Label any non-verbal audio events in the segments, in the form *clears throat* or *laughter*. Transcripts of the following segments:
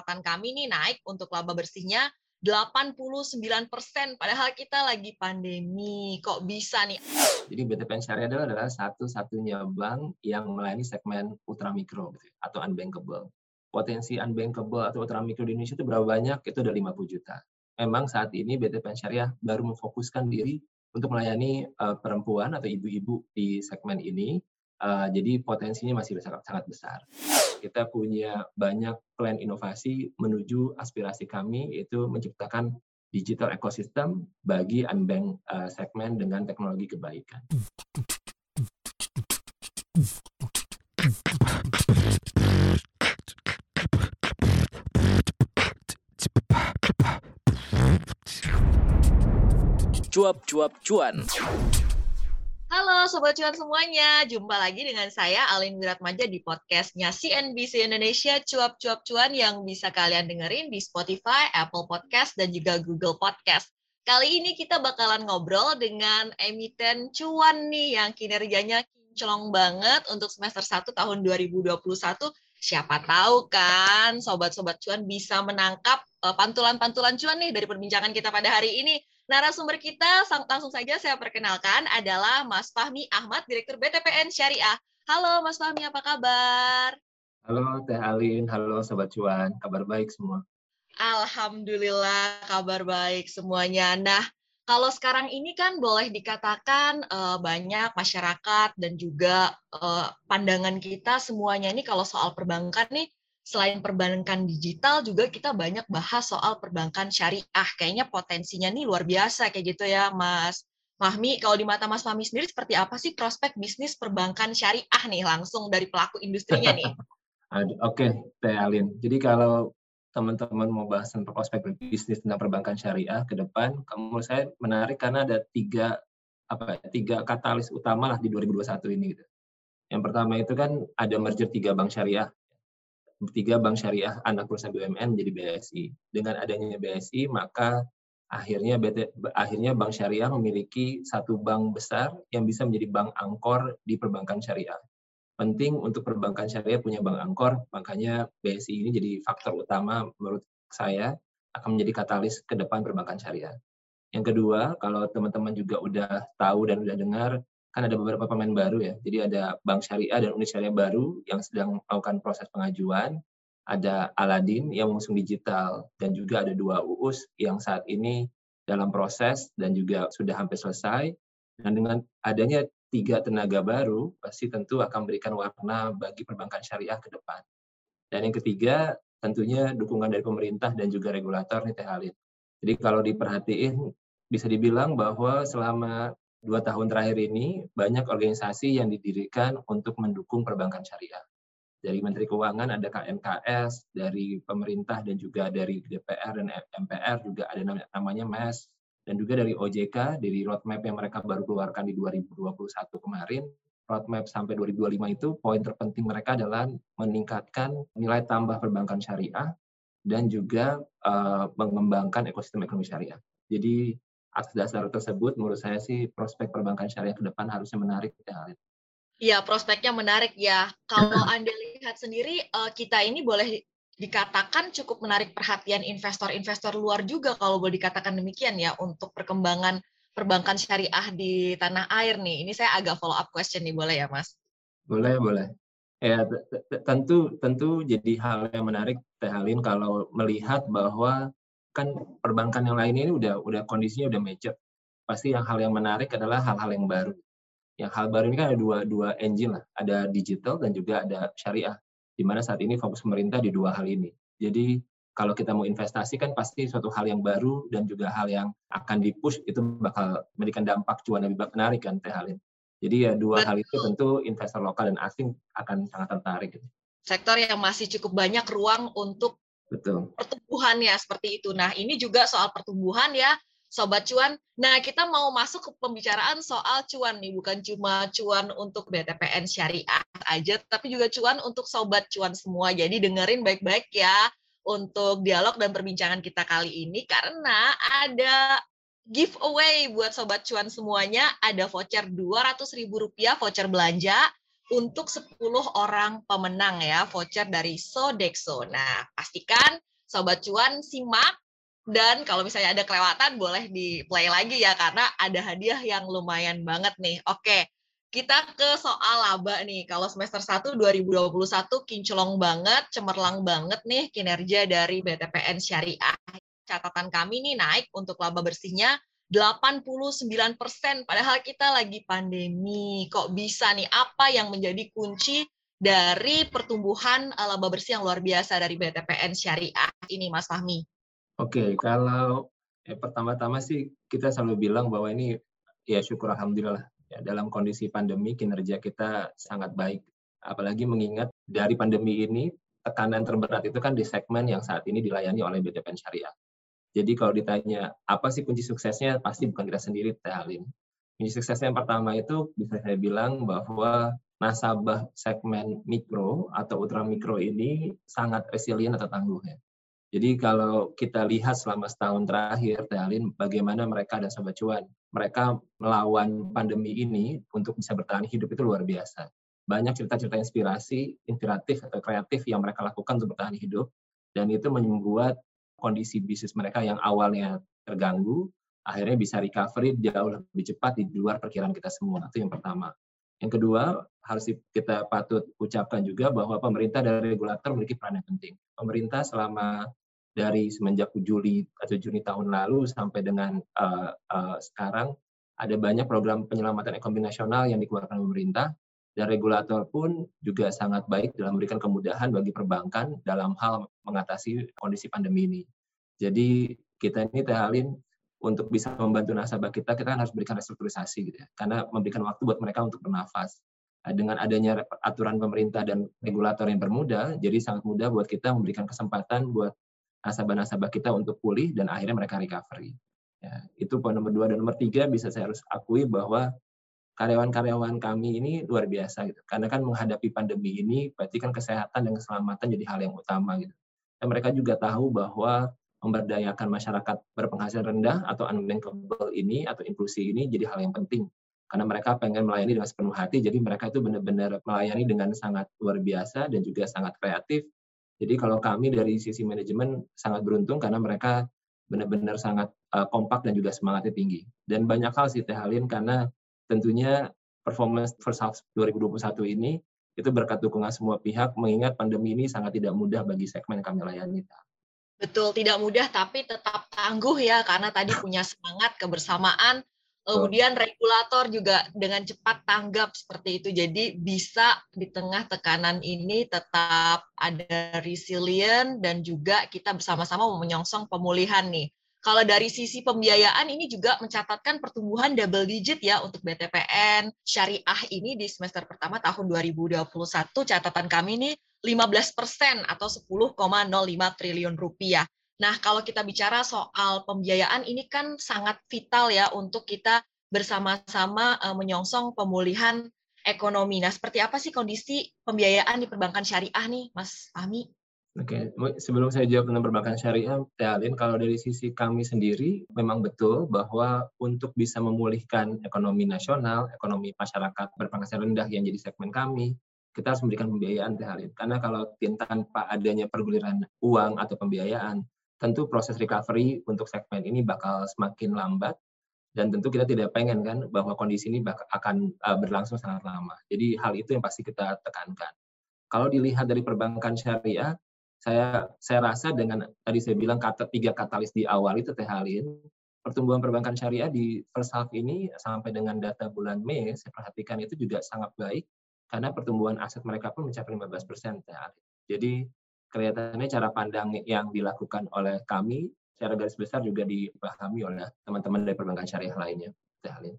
catatan kami nih naik untuk laba bersihnya 89 persen, padahal kita lagi pandemi. Kok bisa nih? Jadi BTPN Syariah adalah, satu-satunya bank yang melayani segmen ultramikro gitu, atau unbankable. Potensi unbankable atau ultramikro di Indonesia itu berapa banyak? Itu ada 50 juta. Memang saat ini BTPN Syariah baru memfokuskan diri untuk melayani uh, perempuan atau ibu-ibu di segmen ini. Uh, jadi potensinya masih sangat sangat besar kita punya banyak plan inovasi menuju aspirasi kami yaitu menciptakan digital ecosystem bagi unbank uh, segmen dengan teknologi kebaikan. Cuap-cuap cuan. Halo Sobat Cuan semuanya, jumpa lagi dengan saya Alin Wiratmaja di podcastnya CNBC Indonesia Cuap-Cuap Cuan yang bisa kalian dengerin di Spotify, Apple Podcast, dan juga Google Podcast. Kali ini kita bakalan ngobrol dengan emiten cuan nih yang kinerjanya kinclong banget untuk semester 1 tahun 2021. Siapa tahu kan sobat-sobat cuan bisa menangkap eh, pantulan-pantulan cuan nih dari perbincangan kita pada hari ini. Narasumber kita langsung saja saya perkenalkan adalah Mas Fahmi Ahmad, Direktur BTPN Syariah. Halo Mas Fahmi, apa kabar? Halo Teh Alin, halo Sobat Cuan, kabar baik semua. Alhamdulillah kabar baik semuanya. Nah, kalau sekarang ini kan boleh dikatakan uh, banyak masyarakat dan juga uh, pandangan kita semuanya ini kalau soal perbankan nih selain perbankan digital juga kita banyak bahas soal perbankan syariah. Kayaknya potensinya nih luar biasa kayak gitu ya, Mas Mahmi. Kalau di mata Mas Mahmi sendiri seperti apa sih prospek bisnis perbankan syariah nih langsung dari pelaku industrinya nih? *laughs* Oke, Teh Alin. Jadi kalau teman-teman mau bahas tentang prospek bisnis tentang perbankan syariah ke depan, kamu saya menarik karena ada tiga apa ya, tiga katalis utama lah di 2021 ini gitu. Yang pertama itu kan ada merger tiga bank syariah tiga bank syariah anak perusahaan BUMN menjadi BSI. Dengan adanya BSI, maka akhirnya BT, akhirnya bank syariah memiliki satu bank besar yang bisa menjadi bank angkor di perbankan syariah. Penting untuk perbankan syariah punya bank angkor, makanya BSI ini jadi faktor utama menurut saya akan menjadi katalis ke depan perbankan syariah. Yang kedua, kalau teman-teman juga udah tahu dan udah dengar, kan ada beberapa pemain baru ya. Jadi ada bank syariah dan unit syariah baru yang sedang melakukan proses pengajuan. Ada Aladin yang mengusung digital dan juga ada dua UUS yang saat ini dalam proses dan juga sudah hampir selesai. Dan dengan adanya tiga tenaga baru, pasti tentu akan memberikan warna bagi perbankan syariah ke depan. Dan yang ketiga, tentunya dukungan dari pemerintah dan juga regulator nih Teh Halid. Jadi kalau diperhatiin, bisa dibilang bahwa selama dua tahun terakhir ini banyak organisasi yang didirikan untuk mendukung perbankan syariah. Dari Menteri Keuangan ada KMKS, dari pemerintah dan juga dari DPR dan MPR juga ada namanya MES, dan juga dari OJK, dari roadmap yang mereka baru keluarkan di 2021 kemarin, roadmap sampai 2025 itu poin terpenting mereka adalah meningkatkan nilai tambah perbankan syariah dan juga uh, mengembangkan ekosistem ekonomi syariah. Jadi atas dasar tersebut menurut saya sih prospek perbankan syariah ke depan harusnya menarik ya Iya, prospeknya menarik ya. Kalau *clears throat* Anda lihat sendiri, eh, kita ini boleh dikatakan cukup menarik perhatian investor-investor luar juga kalau boleh dikatakan demikian ya untuk perkembangan perbankan syariah di tanah air nih. Ini saya agak follow up question nih, boleh ya Mas? Boleh, boleh. Ya, tentu tentu jadi hal yang menarik Teh Halin kalau melihat bahwa kan perbankan yang lain ini udah udah kondisinya udah mature. Pasti yang hal yang menarik adalah hal-hal yang baru. Yang hal baru ini kan ada dua dua engine lah, ada digital dan juga ada syariah. Di mana saat ini fokus pemerintah di dua hal ini. Jadi kalau kita mau investasi kan pasti suatu hal yang baru dan juga hal yang akan dipush itu bakal memberikan dampak cuan lebih menarik kan Teh Halim. Jadi ya dua Betul. hal itu tentu investor lokal dan asing akan sangat tertarik. Sektor yang masih cukup banyak ruang untuk Betul. Pertumbuhan ya seperti itu. Nah, ini juga soal pertumbuhan ya, sobat cuan. Nah, kita mau masuk ke pembicaraan soal cuan nih, bukan cuma cuan untuk BTPN syariah aja, tapi juga cuan untuk sobat cuan semua. Jadi dengerin baik-baik ya untuk dialog dan perbincangan kita kali ini karena ada giveaway buat sobat cuan semuanya. Ada voucher Rp200.000 voucher belanja untuk 10 orang pemenang ya voucher dari Sodexo. Nah, pastikan Sobat Cuan simak dan kalau misalnya ada kelewatan boleh di play lagi ya karena ada hadiah yang lumayan banget nih. Oke, kita ke soal laba nih. Kalau semester 1 2021 kinclong banget, cemerlang banget nih kinerja dari BTPN Syariah. Catatan kami nih naik untuk laba bersihnya 89 persen, padahal kita lagi pandemi. Kok bisa nih? Apa yang menjadi kunci dari pertumbuhan eh, laba bersih yang luar biasa dari BTPN Syariah ini, Mas Fahmi? Oke, kalau ya, pertama-tama sih kita selalu bilang bahwa ini ya syukur alhamdulillah ya, dalam kondisi pandemi kinerja kita sangat baik. Apalagi mengingat dari pandemi ini tekanan terberat itu kan di segmen yang saat ini dilayani oleh BTPN Syariah. Jadi kalau ditanya apa sih kunci suksesnya, pasti bukan kita sendiri, Teh Halim. Kunci suksesnya yang pertama itu bisa saya bilang bahwa nasabah segmen mikro atau ultra mikro ini sangat resilient atau tangguh ya. Jadi kalau kita lihat selama setahun terakhir, Teh Halim, bagaimana mereka dan Sobat Cuan, mereka melawan pandemi ini untuk bisa bertahan hidup itu luar biasa. Banyak cerita-cerita inspirasi, inspiratif atau kreatif yang mereka lakukan untuk bertahan hidup, dan itu membuat kondisi bisnis mereka yang awalnya terganggu, akhirnya bisa recovery jauh lebih cepat di luar perkiraan kita semua. Itu yang pertama. Yang kedua, harus kita patut ucapkan juga bahwa pemerintah dan regulator memiliki peran yang penting. Pemerintah selama dari semenjak Juli atau Juni tahun lalu sampai dengan uh, uh, sekarang ada banyak program penyelamatan ekonomi nasional yang dikeluarkan pemerintah dan regulator pun juga sangat baik dalam memberikan kemudahan bagi perbankan dalam hal mengatasi kondisi pandemi ini. Jadi kita ini Tehalin untuk bisa membantu nasabah kita, kita harus berikan restrukturisasi gitu ya. Karena memberikan waktu buat mereka untuk bernafas. Nah, dengan adanya aturan pemerintah dan regulator yang bermudah, jadi sangat mudah buat kita memberikan kesempatan buat nasabah-nasabah kita untuk pulih dan akhirnya mereka recovery. Ya, itu poin nomor dua dan nomor tiga bisa saya harus akui bahwa karyawan-karyawan kami ini luar biasa gitu. Karena kan menghadapi pandemi ini berarti kan kesehatan dan keselamatan jadi hal yang utama gitu. Dan mereka juga tahu bahwa memberdayakan masyarakat berpenghasilan rendah atau unbankable ini atau inklusi ini jadi hal yang penting. Karena mereka pengen melayani dengan sepenuh hati, jadi mereka itu benar-benar melayani dengan sangat luar biasa dan juga sangat kreatif. Jadi kalau kami dari sisi manajemen sangat beruntung karena mereka benar-benar sangat uh, kompak dan juga semangatnya tinggi. Dan banyak hal sih Teh Halin karena tentunya performance first half 2021 ini itu berkat dukungan semua pihak mengingat pandemi ini sangat tidak mudah bagi segmen kami layani. Betul, tidak mudah tapi tetap tangguh ya karena tadi *laughs* punya semangat kebersamaan. Kemudian regulator juga dengan cepat tanggap seperti itu. Jadi bisa di tengah tekanan ini tetap ada resilient dan juga kita bersama-sama menyongsong pemulihan nih. Kalau dari sisi pembiayaan ini juga mencatatkan pertumbuhan double digit ya untuk BTPN syariah ini di semester pertama tahun 2021 catatan kami ini 15 persen atau 10,05 triliun rupiah. Nah, kalau kita bicara soal pembiayaan ini kan sangat vital ya untuk kita bersama-sama uh, menyongsong pemulihan ekonomi. Nah, seperti apa sih kondisi pembiayaan di perbankan syariah nih, Mas Fahmi? Oke, sebelum saya jawab tentang perbankan syariah, Tealin, kalau dari sisi kami sendiri, memang betul bahwa untuk bisa memulihkan ekonomi nasional, ekonomi masyarakat berpenghasilan rendah yang jadi segmen kami, kita harus memberikan pembiayaan Tealin. Karena kalau tanpa adanya perguliran uang atau pembiayaan, tentu proses recovery untuk segmen ini bakal semakin lambat, dan tentu kita tidak pengen kan bahwa kondisi ini akan uh, berlangsung sangat lama. Jadi hal itu yang pasti kita tekankan. Kalau dilihat dari perbankan syariah, saya saya rasa dengan tadi saya bilang kata tiga katalis di awal itu teh halin pertumbuhan perbankan syariah di first half ini sampai dengan data bulan Mei saya perhatikan itu juga sangat baik karena pertumbuhan aset mereka pun mencapai 15 persen teh halin. Jadi kelihatannya cara pandang yang dilakukan oleh kami secara garis besar juga dipahami oleh teman-teman dari perbankan syariah lainnya teh halin.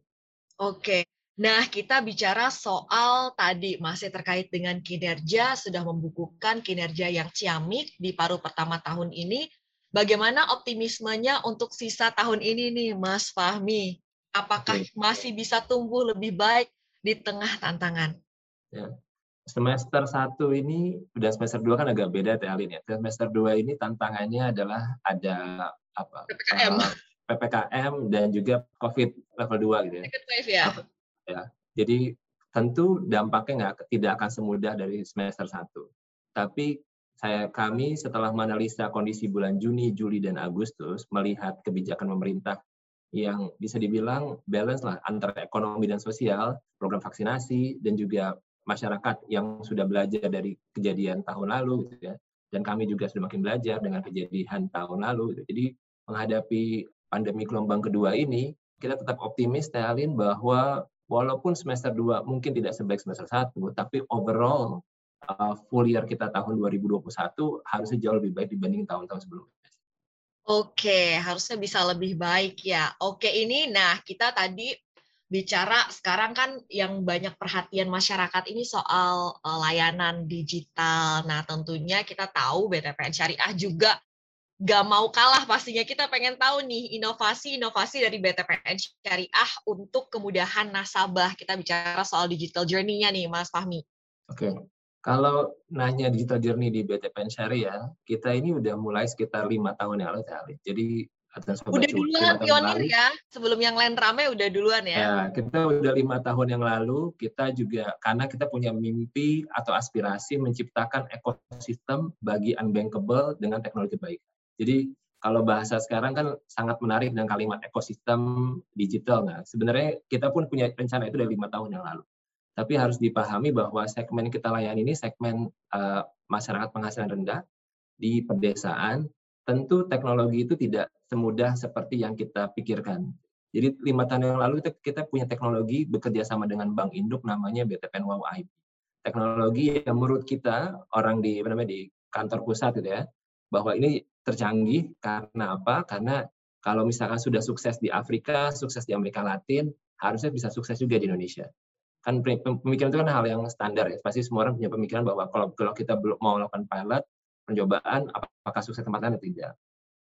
Oke. Nah, kita bicara soal tadi masih terkait dengan kinerja, sudah membukukan kinerja yang ciamik di paruh pertama tahun ini. Bagaimana optimismenya untuk sisa tahun ini nih, Mas Fahmi? Apakah masih bisa tumbuh lebih baik di tengah tantangan? Ya. Semester satu ini, dan semester dua kan agak beda, Teh Alin ya. Semester dua ini tantangannya adalah ada apa? PPKM. Uh, PPKM dan juga COVID level 2 gitu ya. Second wave ya ya. Jadi tentu dampaknya nggak tidak akan semudah dari semester satu. Tapi saya kami setelah menganalisa kondisi bulan Juni, Juli, dan Agustus melihat kebijakan pemerintah yang bisa dibilang balance lah antara ekonomi dan sosial, program vaksinasi dan juga masyarakat yang sudah belajar dari kejadian tahun lalu gitu ya. Dan kami juga sudah makin belajar dengan kejadian tahun lalu gitu. Jadi menghadapi pandemi gelombang kedua ini, kita tetap optimis Tealin bahwa walaupun semester 2 mungkin tidak sebaik semester 1, tapi overall uh, full year kita tahun 2021 harusnya jauh lebih baik dibanding tahun-tahun sebelumnya. Oke, harusnya bisa lebih baik ya. Oke, ini nah kita tadi bicara sekarang kan yang banyak perhatian masyarakat ini soal uh, layanan digital. Nah, tentunya kita tahu BTPN Syariah juga gak mau kalah pastinya kita pengen tahu nih inovasi-inovasi dari BTPN Syariah untuk kemudahan nasabah. Kita bicara soal digital journey-nya nih, Mas Fahmi. Oke, kalau nanya digital journey di BTPN Syariah, kita ini udah mulai sekitar lima tahun yang lalu, Jadi ada sobat udah duluan pionir ya, sebelum yang lain rame udah duluan ya. ya. Kita udah lima tahun yang lalu, kita juga karena kita punya mimpi atau aspirasi menciptakan ekosistem bagi unbankable dengan teknologi baik. Jadi kalau bahasa sekarang kan sangat menarik dengan kalimat ekosistem digital. Nah, sebenarnya kita pun punya rencana itu dari lima tahun yang lalu. Tapi harus dipahami bahwa segmen kita layani ini segmen uh, masyarakat penghasilan rendah di pedesaan. Tentu teknologi itu tidak semudah seperti yang kita pikirkan. Jadi lima tahun yang lalu kita, punya teknologi bekerja sama dengan bank induk namanya BTPN Wow. Teknologi yang menurut kita orang di di kantor pusat gitu ya, bahwa ini tercanggih karena apa? Karena kalau misalkan sudah sukses di Afrika, sukses di Amerika Latin, harusnya bisa sukses juga di Indonesia kan pemikiran itu kan hal yang standar ya. Pasti semua orang punya pemikiran bahwa kalau kalau kita mau melakukan pilot, pencobaan apakah sukses tempatnya atau tidak.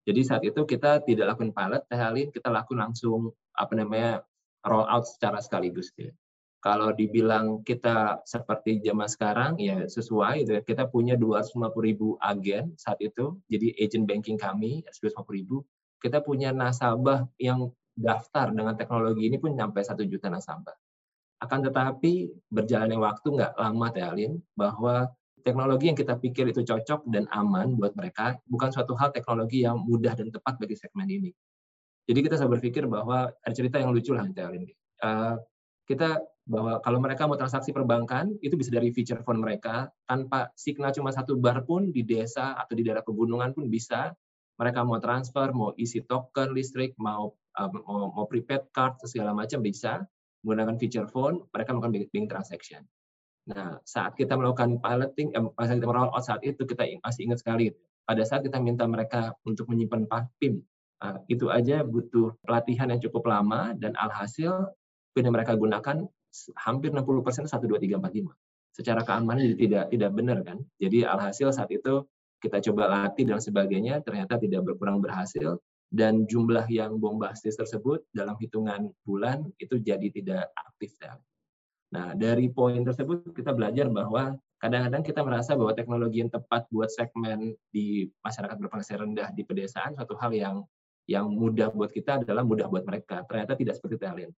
Jadi saat itu kita tidak lakukan pilot, Teh kita lakukan langsung apa namanya roll out secara sekaligus. Ya. Kalau dibilang kita seperti zaman sekarang, ya sesuai. Gitu ya. Kita punya 250 ribu agen saat itu, jadi agent banking kami 250 ribu. Kita punya nasabah yang daftar dengan teknologi ini pun sampai satu juta nasabah. Akan tetapi berjalannya waktu nggak lama Tealin bahwa teknologi yang kita pikir itu cocok dan aman buat mereka bukan suatu hal teknologi yang mudah dan tepat bagi segmen ini. Jadi kita selalu berpikir bahwa ada cerita yang lucu lah Tealin. Uh, kita bahwa kalau mereka mau transaksi perbankan itu bisa dari feature phone mereka tanpa signal cuma satu bar pun di desa atau di daerah pegunungan pun bisa mereka mau transfer mau isi token listrik mau uh, mau, mau prepaid card segala macam bisa menggunakan feature phone, mereka melakukan banking transaction. Nah, saat kita melakukan piloting, eh, saat kita roll out saat itu kita masih ingat sekali. Pada saat kita minta mereka untuk menyimpan PIN, nah, itu aja butuh pelatihan yang cukup lama dan alhasil PIN yang mereka gunakan hampir 60 persen 1, 2, 3, 4, 5. Secara keamanan jadi tidak tidak benar kan. Jadi alhasil saat itu kita coba latih dan sebagainya, ternyata tidak berkurang berhasil dan jumlah yang bombastis tersebut dalam hitungan bulan itu jadi tidak aktif ya. Nah, dari poin tersebut kita belajar bahwa kadang-kadang kita merasa bahwa teknologi yang tepat buat segmen di masyarakat berpenghasilan rendah di pedesaan suatu hal yang yang mudah buat kita adalah mudah buat mereka. Ternyata tidak seperti talent.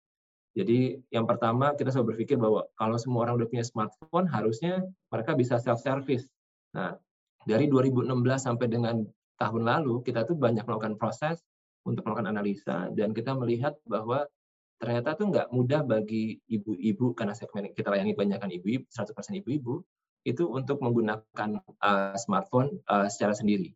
Jadi yang pertama kita selalu berpikir bahwa kalau semua orang udah punya smartphone harusnya mereka bisa self service. Nah, dari 2016 sampai dengan tahun lalu kita tuh banyak melakukan proses untuk melakukan analisa dan kita melihat bahwa ternyata tuh nggak mudah bagi ibu-ibu karena segmen kita layani banyakkan ibu-ibu 100% ibu-ibu itu untuk menggunakan uh, smartphone uh, secara sendiri.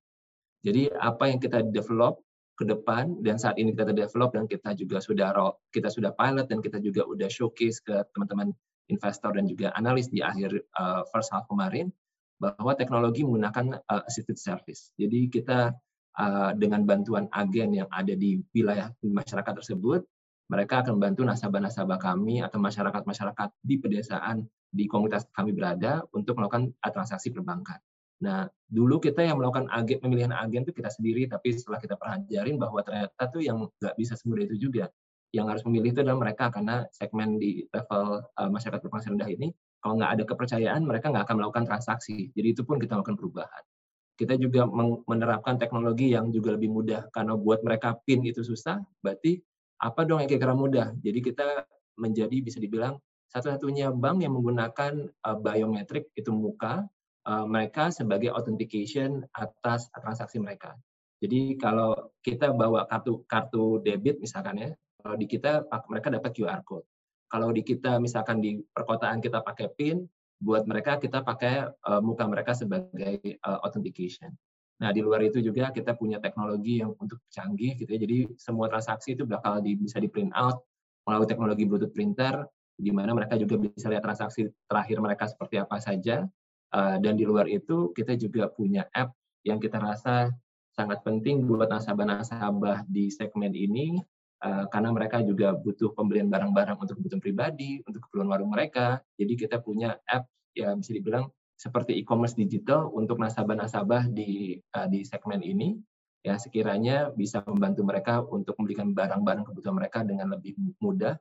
Jadi apa yang kita develop ke depan dan saat ini kita develop dan kita juga sudah kita sudah pilot dan kita juga udah showcase ke teman-teman investor dan juga analis di akhir uh, first half kemarin bahwa teknologi menggunakan uh, assisted service. Jadi kita uh, dengan bantuan agen yang ada di wilayah masyarakat tersebut, mereka akan membantu nasabah-nasabah kami atau masyarakat-masyarakat di pedesaan di komunitas kami berada untuk melakukan transaksi perbankan. Nah, dulu kita yang melakukan agen, pemilihan agen itu kita sendiri, tapi setelah kita pelajarin bahwa ternyata tuh yang nggak bisa semudah itu juga. Yang harus memilih itu adalah mereka karena segmen di level uh, masyarakat berpenghasilan rendah ini kalau nggak ada kepercayaan, mereka nggak akan melakukan transaksi. Jadi itu pun kita lakukan perubahan. Kita juga menerapkan teknologi yang juga lebih mudah. Karena buat mereka PIN itu susah, berarti apa dong yang kira-kira mudah? Jadi kita menjadi bisa dibilang satu-satunya bank yang menggunakan uh, biometrik itu muka uh, mereka sebagai authentication atas transaksi mereka. Jadi kalau kita bawa kartu kartu debit misalkan ya, kalau di kita mereka dapat QR code. Kalau di kita misalkan di perkotaan kita pakai PIN, buat mereka kita pakai uh, muka mereka sebagai uh, authentication. Nah, di luar itu juga kita punya teknologi yang untuk canggih gitu ya. Jadi semua transaksi itu bakal di, bisa di print out melalui teknologi Bluetooth printer di mana mereka juga bisa lihat transaksi terakhir mereka seperti apa saja. Uh, dan di luar itu kita juga punya app yang kita rasa sangat penting buat nasabah-nasabah di segmen ini uh, karena mereka juga butuh pembelian barang-barang untuk kebutuhan pribadi, untuk keperluan warung mereka. Jadi kita punya app yang bisa dibilang seperti e-commerce digital untuk nasabah-nasabah di uh, di segmen ini ya sekiranya bisa membantu mereka untuk memberikan barang-barang kebutuhan mereka dengan lebih mudah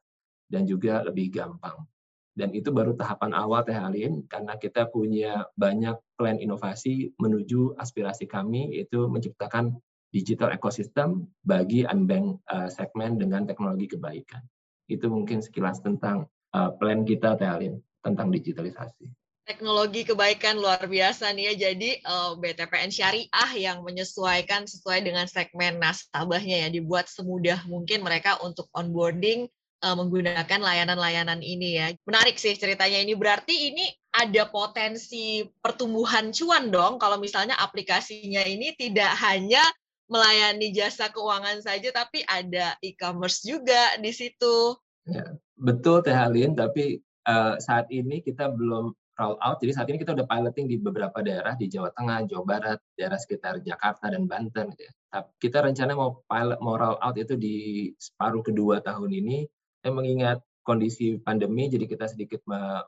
dan juga lebih gampang. Dan itu baru tahapan awal Teh Alin karena kita punya banyak plan inovasi menuju aspirasi kami yaitu menciptakan digital ecosystem bagi unbank uh, segmen dengan teknologi kebaikan. Itu mungkin sekilas tentang uh, plan kita Teh Alin tentang digitalisasi teknologi kebaikan luar biasa nih ya. Jadi eh, BTPN Syariah yang menyesuaikan sesuai dengan segmen nasabahnya ya, dibuat semudah mungkin mereka untuk onboarding uh, menggunakan layanan-layanan ini ya. Menarik sih ceritanya ini. Berarti ini ada potensi pertumbuhan cuan dong kalau misalnya aplikasinya ini tidak hanya melayani jasa keuangan saja tapi ada e-commerce juga di situ. Ya, betul Teh Halin, tapi uh, saat ini kita belum roll out. Jadi saat ini kita udah piloting di beberapa daerah di Jawa Tengah, Jawa Barat, daerah sekitar Jakarta dan Banten. Gitu ya. Kita rencana mau pilot, mau roll out itu di separuh kedua tahun ini. Dan mengingat kondisi pandemi, jadi kita sedikit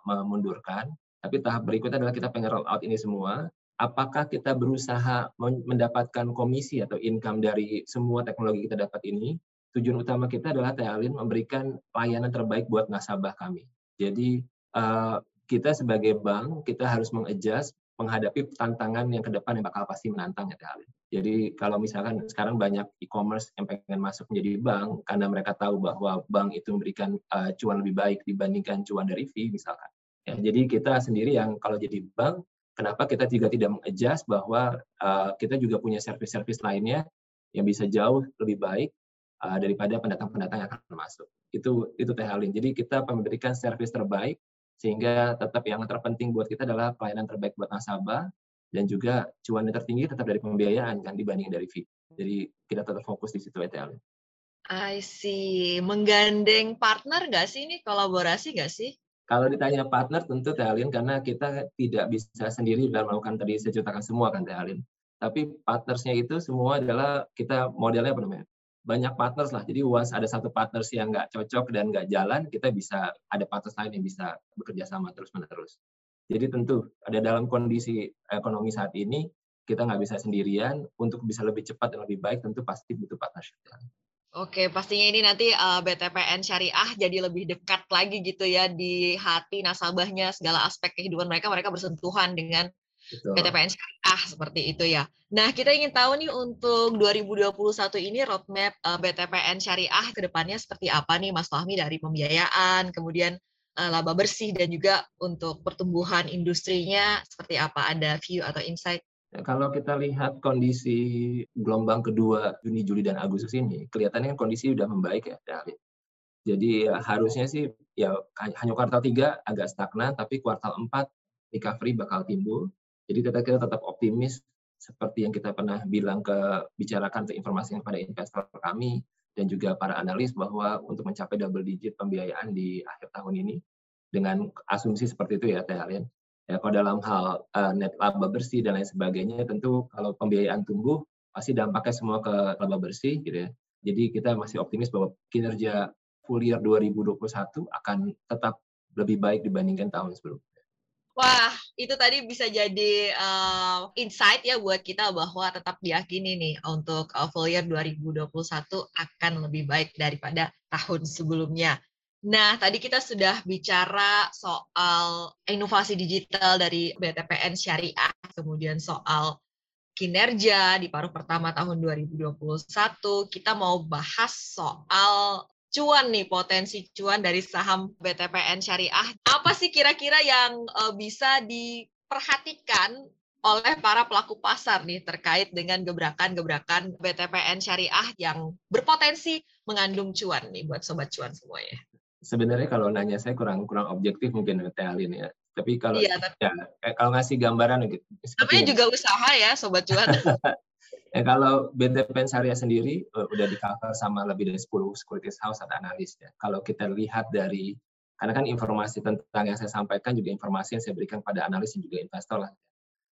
memundurkan. Tapi tahap berikutnya adalah kita pengen roll out ini semua. Apakah kita berusaha mendapatkan komisi atau income dari semua teknologi kita dapat ini? Tujuan utama kita adalah Tealin memberikan layanan terbaik buat nasabah kami. Jadi uh, kita sebagai bank kita harus mengadjust menghadapi tantangan yang ke depan yang bakal pasti menantang ya Alin. Jadi kalau misalkan sekarang banyak e-commerce yang pengen masuk menjadi bank karena mereka tahu bahwa bank itu memberikan uh, cuan lebih baik dibandingkan cuan dari fee misalkan. Ya, jadi kita sendiri yang kalau jadi bank, kenapa kita juga tidak mengadjust bahwa uh, kita juga punya service-service lainnya yang bisa jauh lebih baik uh, daripada pendatang-pendatang yang akan masuk. Itu itu Teh Alin. Jadi kita memberikan service terbaik sehingga tetap yang terpenting buat kita adalah pelayanan terbaik buat nasabah dan juga cuan yang tertinggi tetap dari pembiayaan kan dibanding dari fee. Jadi kita tetap fokus di situ ETL. I see. Menggandeng partner nggak sih ini? Kolaborasi nggak sih? Kalau ditanya partner tentu Tealin karena kita tidak bisa sendiri dalam melakukan tadi saya semua kan Tealin. Tapi partnersnya itu semua adalah kita modelnya apa namanya? banyak partners lah. Jadi once ada satu partners yang nggak cocok dan nggak jalan, kita bisa ada partners lain yang bisa bekerja sama terus menerus. Jadi tentu ada dalam kondisi ekonomi saat ini kita nggak bisa sendirian untuk bisa lebih cepat dan lebih baik tentu pasti butuh partnership. Oke, pastinya ini nanti uh, eh, BTPN Syariah jadi lebih dekat lagi gitu ya di hati nasabahnya segala aspek kehidupan mereka mereka bersentuhan dengan Betul. PTPN Syariah seperti itu ya. Nah, kita ingin tahu nih untuk 2021 ini roadmap uh, eh, BTPN Syariah ke depannya seperti apa nih Mas Fahmi dari pembiayaan, kemudian laba bersih dan juga untuk pertumbuhan industrinya seperti apa? Ada view atau insight? Kalau kita lihat kondisi gelombang kedua Juni, Juli, dan Agustus ini, kelihatannya kan kondisi sudah membaik ya, Jadi ya, harusnya sih ya hanya kuartal 3 agak stagnan, tapi kuartal 4 recovery bakal timbul. Jadi kita, kita tetap optimis seperti yang kita pernah bilang ke bicarakan ke informasi kepada investor kami dan juga para analis bahwa untuk mencapai double digit pembiayaan di akhir tahun ini dengan asumsi seperti itu ya Teh Alien. Ya, kalau dalam hal uh, net laba bersih dan lain sebagainya tentu kalau pembiayaan tumbuh pasti dampaknya semua ke laba bersih gitu ya. Jadi kita masih optimis bahwa kinerja full year 2021 akan tetap lebih baik dibandingkan tahun sebelumnya. Wah, itu tadi bisa jadi uh, insight ya buat kita bahwa tetap diyakini nih untuk uh, full year 2021 akan lebih baik daripada tahun sebelumnya. Nah, tadi kita sudah bicara soal inovasi digital dari BTPN Syariah, kemudian soal kinerja di paruh pertama tahun 2021. Kita mau bahas soal cuan nih potensi cuan dari saham BTPN Syariah. Apa sih kira-kira yang uh, bisa diperhatikan oleh para pelaku pasar nih terkait dengan gebrakan-gebrakan BTPN Syariah yang berpotensi mengandung cuan nih buat sobat cuan semuanya. Sebenarnya kalau nanya saya kurang kurang objektif mungkin Teh Alin ya. Tapi kalau iya, tapi... ya, eh, kalau ngasih gambaran gitu. Tapi juga usaha ya sobat cuan. *laughs* Ya, kalau BTPN Syariah sendiri uh, udah di cover sama lebih dari 10 securities house atau analis ya. Kalau kita lihat dari karena kan informasi tentang yang saya sampaikan juga informasi yang saya berikan pada analis dan juga investor lah.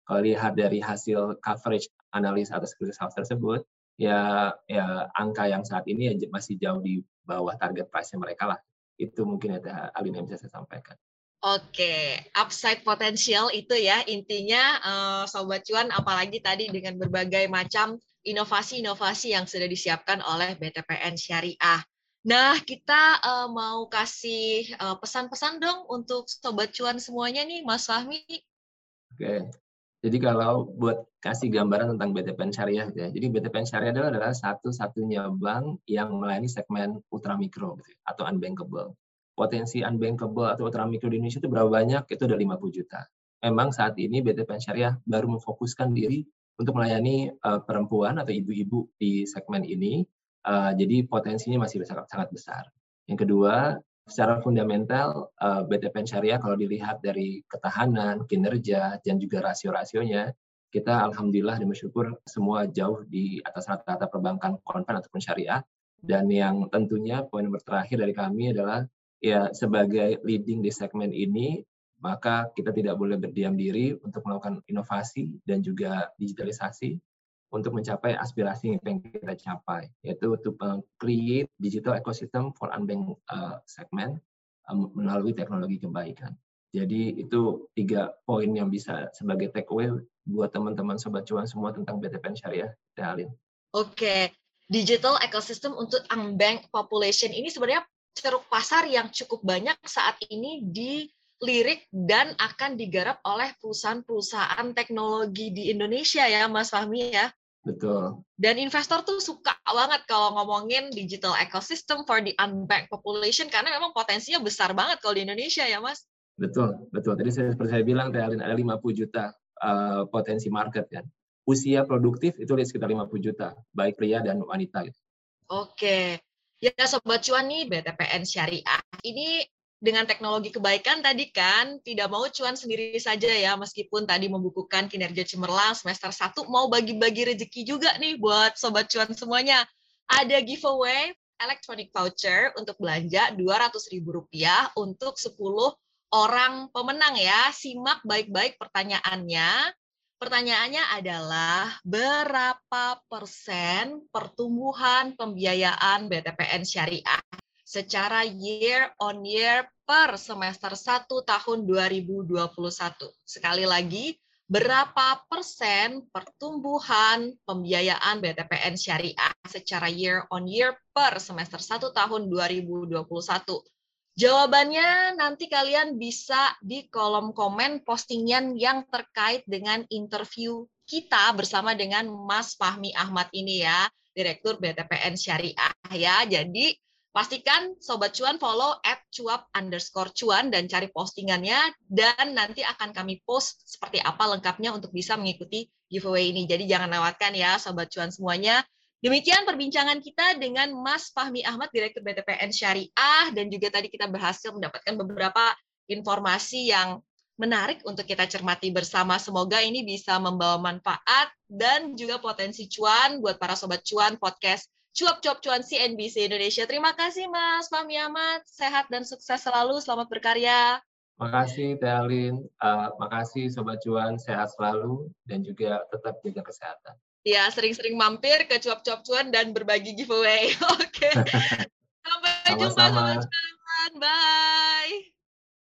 Kalau lihat dari hasil coverage analis atau securities house tersebut, ya ya angka yang saat ini ya masih jauh di bawah target price mereka lah. Itu mungkin ya Alin yang bisa saya sampaikan. Oke, upside potensial itu ya intinya uh, sobat cuan apalagi tadi dengan berbagai macam inovasi-inovasi yang sudah disiapkan oleh BTPN Syariah. Nah, kita uh, mau kasih uh, pesan-pesan dong untuk sobat cuan semuanya nih, Mas Fahmi. Oke. Jadi kalau buat kasih gambaran tentang BTPN Syariah ya. Jadi BTPN Syariah adalah, adalah satu-satunya bank yang melayani segmen ultramikro gitu, ya, atau unbankable potensi unbankable atau ultramikro di Indonesia itu berapa banyak? Itu ada 50 juta. Memang saat ini BTPN Syariah baru memfokuskan diri untuk melayani uh, perempuan atau ibu-ibu di segmen ini. Uh, jadi potensinya masih sangat sangat besar. Yang kedua, secara fundamental uh, eh, BTPN Syariah kalau dilihat dari ketahanan, kinerja dan juga rasio-rasionya, kita alhamdulillah dan bersyukur semua jauh di atas rata-rata perbankan konven ataupun syariah. Dan yang tentunya poin terakhir dari kami adalah ya sebagai leading di segmen ini maka kita tidak boleh berdiam diri untuk melakukan inovasi dan juga digitalisasi untuk mencapai aspirasi yang kita capai yaitu untuk create digital ecosystem for unbanked uh, segment um, melalui teknologi kebaikan. Jadi itu tiga poin yang bisa sebagai takeaway buat teman-teman sobat cuan semua tentang BTPN Syariah, Dalin. Oke, digital ecosystem untuk unbanked population ini sebenarnya ceruk pasar yang cukup banyak saat ini dilirik dan akan digarap oleh perusahaan-perusahaan teknologi di Indonesia ya Mas Fahmi ya. Betul. Dan investor tuh suka banget kalau ngomongin digital ecosystem for the unbanked population karena memang potensinya besar banget kalau di Indonesia ya Mas. Betul, betul. Tadi saya, seperti saya bilang, ada 50 juta uh, potensi market kan. Usia produktif itu sekitar 50 juta, baik pria dan wanita. Gitu. Oke. Ya Sobat Cuan nih BTPN Syariah. Ini dengan teknologi kebaikan tadi kan tidak mau cuan sendiri saja ya meskipun tadi membukukan kinerja cemerlang semester 1 mau bagi-bagi rezeki juga nih buat sobat cuan semuanya. Ada giveaway electronic voucher untuk belanja Rp200.000 untuk 10 orang pemenang ya. Simak baik-baik pertanyaannya. Pertanyaannya adalah berapa persen pertumbuhan pembiayaan BTPN Syariah secara year on year per semester 1 tahun 2021. Sekali lagi, berapa persen pertumbuhan pembiayaan BTPN Syariah secara year on year per semester 1 tahun 2021? Jawabannya nanti kalian bisa di kolom komen postingan yang terkait dengan interview kita bersama dengan Mas Fahmi Ahmad ini ya, Direktur BTPN Syariah ya. Jadi pastikan Sobat Cuan follow at cuap underscore cuan dan cari postingannya dan nanti akan kami post seperti apa lengkapnya untuk bisa mengikuti giveaway ini. Jadi jangan lewatkan ya Sobat Cuan semuanya. Demikian perbincangan kita dengan Mas Fahmi Ahmad, Direktur BTPN Syariah, dan juga tadi kita berhasil mendapatkan beberapa informasi yang menarik untuk kita cermati bersama. Semoga ini bisa membawa manfaat dan juga potensi cuan buat para sobat cuan podcast Cuap-cuap cuan CNBC Indonesia. Terima kasih Mas Fahmi Ahmad. Sehat dan sukses selalu. Selamat berkarya. Makasih Teh Alin. Uh, makasih Sobat Cuan. Sehat selalu dan juga tetap jaga kesehatan. Ya, sering-sering mampir ke cuap-cuap cuan dan berbagi giveaway. *laughs* Oke. Okay. *laughs* Sampai Sama -sama. jumpa teman-teman. Bye.